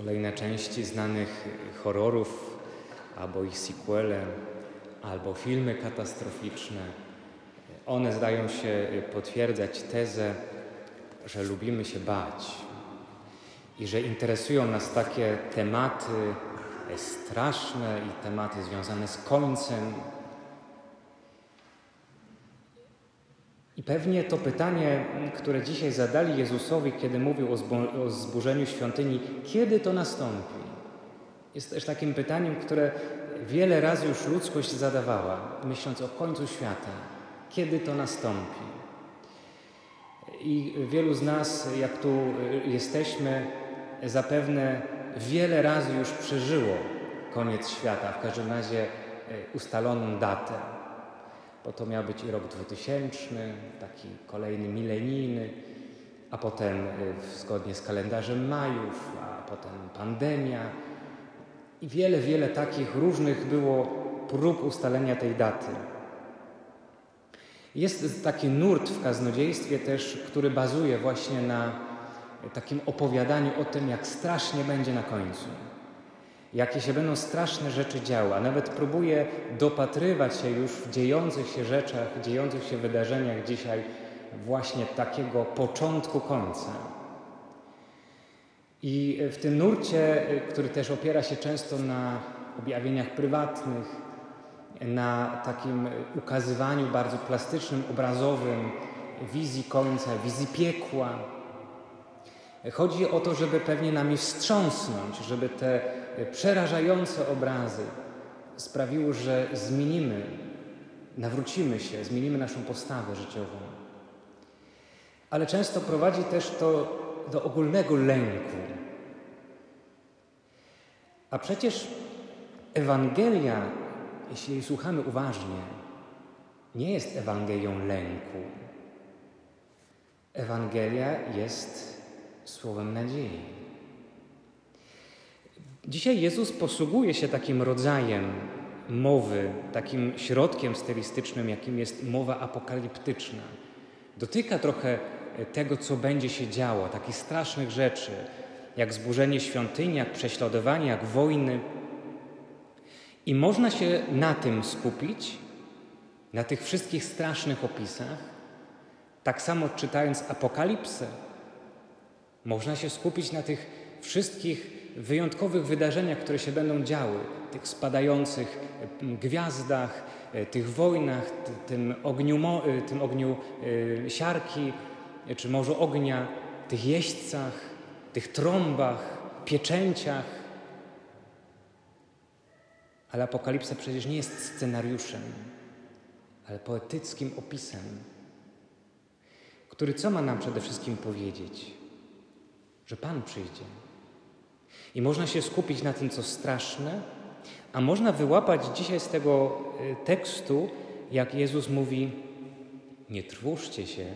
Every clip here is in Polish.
Kolejne części znanych horrorów, albo ich sequele, albo filmy katastroficzne. One zdają się potwierdzać tezę, że lubimy się bać i że interesują nas takie tematy straszne i tematy związane z końcem. I pewnie to pytanie, które dzisiaj zadali Jezusowi, kiedy mówił o, zbu- o zburzeniu świątyni, kiedy to nastąpi, jest też takim pytaniem, które wiele razy już ludzkość zadawała, myśląc o końcu świata. Kiedy to nastąpi? I wielu z nas, jak tu jesteśmy, zapewne wiele razy już przeżyło koniec świata, w każdym razie ustaloną datę. Bo to miał być rok 2000, taki kolejny milenijny, a potem zgodnie z kalendarzem Majów, a potem pandemia. I wiele, wiele takich różnych było prób ustalenia tej daty. Jest taki nurt w kaznodziejstwie też, który bazuje właśnie na takim opowiadaniu o tym, jak strasznie będzie na końcu. Jakie się będą straszne rzeczy działy, a nawet próbuje dopatrywać się już w dziejących się rzeczach, dziejących się wydarzeniach dzisiaj właśnie takiego początku końca. I w tym nurcie, który też opiera się często na objawieniach prywatnych, na takim ukazywaniu bardzo plastycznym, obrazowym wizji końca, wizji piekła. Chodzi o to, żeby pewnie nami wstrząsnąć, żeby te przerażające obrazy sprawiły, że zmienimy, nawrócimy się, zmienimy naszą postawę życiową. Ale często prowadzi też to do ogólnego lęku. A przecież Ewangelia jeśli jej słuchamy uważnie, nie jest Ewangelią lęku. Ewangelia jest słowem nadziei. Dzisiaj Jezus posługuje się takim rodzajem mowy, takim środkiem stylistycznym, jakim jest mowa apokaliptyczna. Dotyka trochę tego, co będzie się działo, takich strasznych rzeczy, jak zburzenie świątyni, jak prześladowanie, jak wojny. I można się na tym skupić, na tych wszystkich strasznych opisach, tak samo czytając Apokalipsę. Można się skupić na tych wszystkich wyjątkowych wydarzeniach, które się będą działy, tych spadających gwiazdach, tych wojnach, tym ogniu, tym ogniu siarki, czy może ognia, tych jeźdźcach, tych trąbach, pieczęciach. Ale Apokalipsa przecież nie jest scenariuszem, ale poetyckim opisem, który co ma nam przede wszystkim powiedzieć? Że Pan przyjdzie. I można się skupić na tym, co straszne, a można wyłapać dzisiaj z tego tekstu, jak Jezus mówi: Nie trwóżcie się,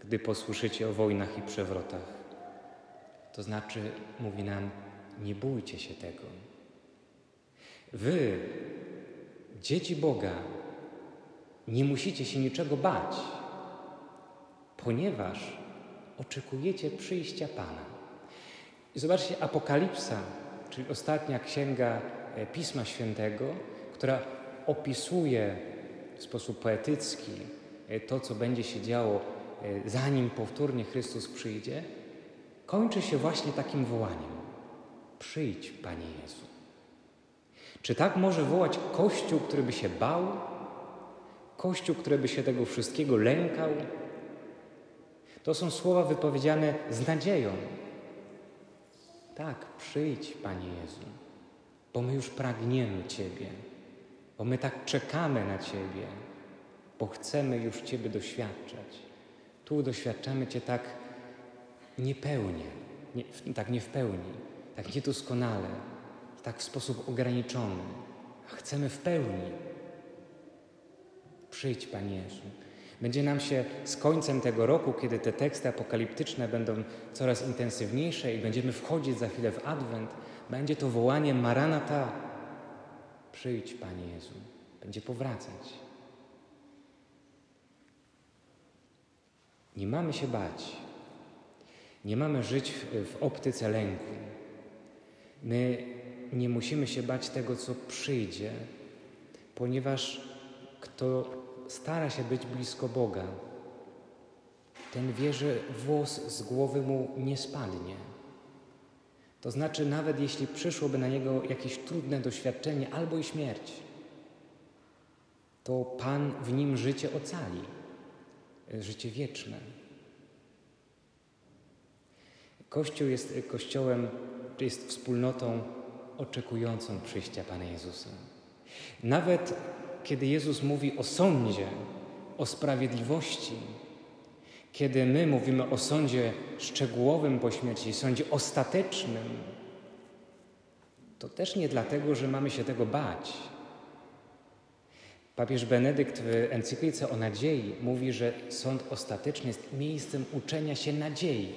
gdy posłyszycie o wojnach i przewrotach. To znaczy, mówi nam: Nie bójcie się tego. Wy, dzieci Boga, nie musicie się niczego bać, ponieważ oczekujecie przyjścia Pana. I zobaczcie, Apokalipsa, czyli ostatnia księga Pisma Świętego, która opisuje w sposób poetycki to, co będzie się działo, zanim powtórnie Chrystus przyjdzie, kończy się właśnie takim wołaniem: Przyjdź, Panie Jezu. Czy tak może wołać Kościół, który by się bał? Kościół, który by się tego wszystkiego lękał? To są słowa wypowiedziane z nadzieją. Tak, przyjdź, Panie Jezu, bo my już pragniemy Ciebie, bo my tak czekamy na Ciebie, bo chcemy już Ciebie doświadczać. Tu doświadczamy Cię tak niepełnie, nie, tak nie w pełni, tak niedoskonale, tak w sposób ograniczony, a chcemy w pełni. Przyjdź, Panie Jezu. Będzie nam się z końcem tego roku, kiedy te teksty apokaliptyczne będą coraz intensywniejsze i będziemy wchodzić za chwilę w Adwent, będzie to wołanie Maranata. Przyjdź, Panie Jezu. Będzie powracać. Nie mamy się bać. Nie mamy żyć w, optyce lęku. My nie musimy się bać tego, co przyjdzie, ponieważ kto stara się być blisko Boga, ten wie, że włos z głowy mu nie spadnie. To znaczy, nawet jeśli przyszłoby na niego jakieś trudne doświadczenie albo i śmierć, to Pan w nim życie ocali, życie wieczne. Kościół jest kościołem, jest wspólnotą oczekującą przyjścia Pana Jezusa. Nawet kiedy Jezus mówi o sądzie, o sprawiedliwości, kiedy my mówimy o sądzie szczegółowym po śmierci, sądzie ostatecznym, to też nie dlatego, że mamy się tego bać. Papież Benedykt w encyklice o nadziei mówi, że sąd ostateczny jest miejscem uczenia się nadziei.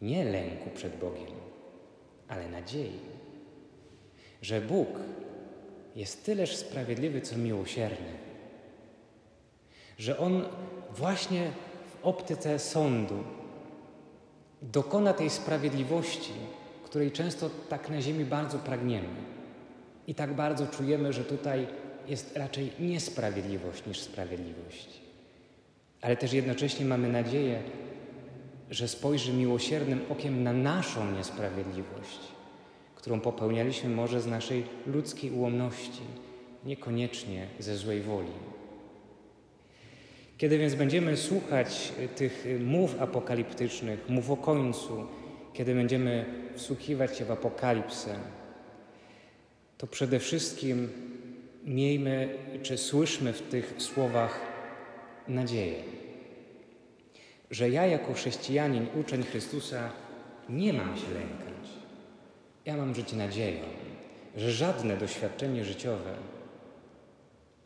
Nie lęku przed Bogiem, ale nadziei. Że Bóg jest tyleż sprawiedliwy, co miłosierny że On właśnie w optyce sądu dokona tej sprawiedliwości, której często tak na ziemi bardzo pragniemy. I tak bardzo czujemy, że tutaj jest raczej niesprawiedliwość niż sprawiedliwość. Ale też jednocześnie mamy nadzieję, że spojrzy miłosiernym okiem na naszą niesprawiedliwość, którą popełnialiśmy może z naszej ludzkiej ułomności, niekoniecznie ze złej woli. Kiedy więc będziemy słuchać tych mów apokaliptycznych, mów o końcu, kiedy będziemy wsłuchiwać się w apokalipsę, to przede wszystkim miejmy, czy słyszmy w tych słowach nadzieję, że ja jako chrześcijanin, uczeń Chrystusa, nie mam się lękać. Ja mam żyć nadzieją, że żadne doświadczenie życiowe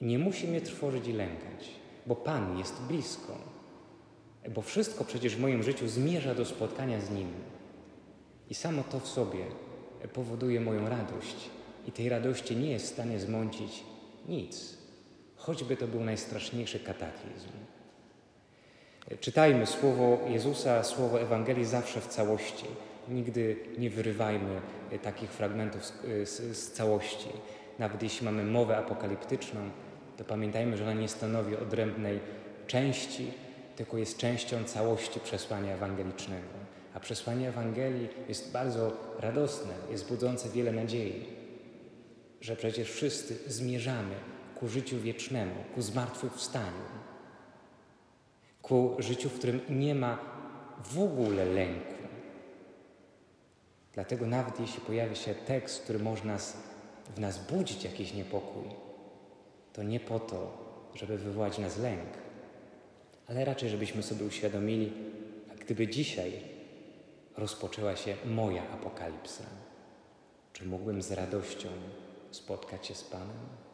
nie musi mnie trwożyć i lękać bo Pan jest blisko. Bo wszystko przecież w moim życiu zmierza do spotkania z Nim. I samo to w sobie powoduje moją radość. I tej radości nie jest w stanie zmącić nic, choćby to był najstraszniejszy kataklizm. Czytajmy słowo Jezusa, słowo Ewangelii zawsze w całości. Nigdy nie wyrywajmy takich fragmentów z, z, z całości. Nawet jeśli mamy mowę apokaliptyczną, to pamiętajmy, że ona nie stanowi odrębnej części, tylko jest częścią całości przesłania ewangelicznego. A przesłanie Ewangelii jest bardzo radosne, jest budzące wiele nadziei, że przecież wszyscy zmierzamy ku życiu wiecznemu, ku zmartwychwstaniu, ku życiu, w którym nie ma w ogóle lęku. Dlatego nawet jeśli pojawi się tekst, który może nas, w nas budzić jakiś niepokój, to nie po to, żeby wywołać nas lęk, ale raczej, żebyśmy sobie uświadomili, a gdyby dzisiaj rozpoczęła się moja apokalipsa, czy mógłbym z radością spotkać się z Panem?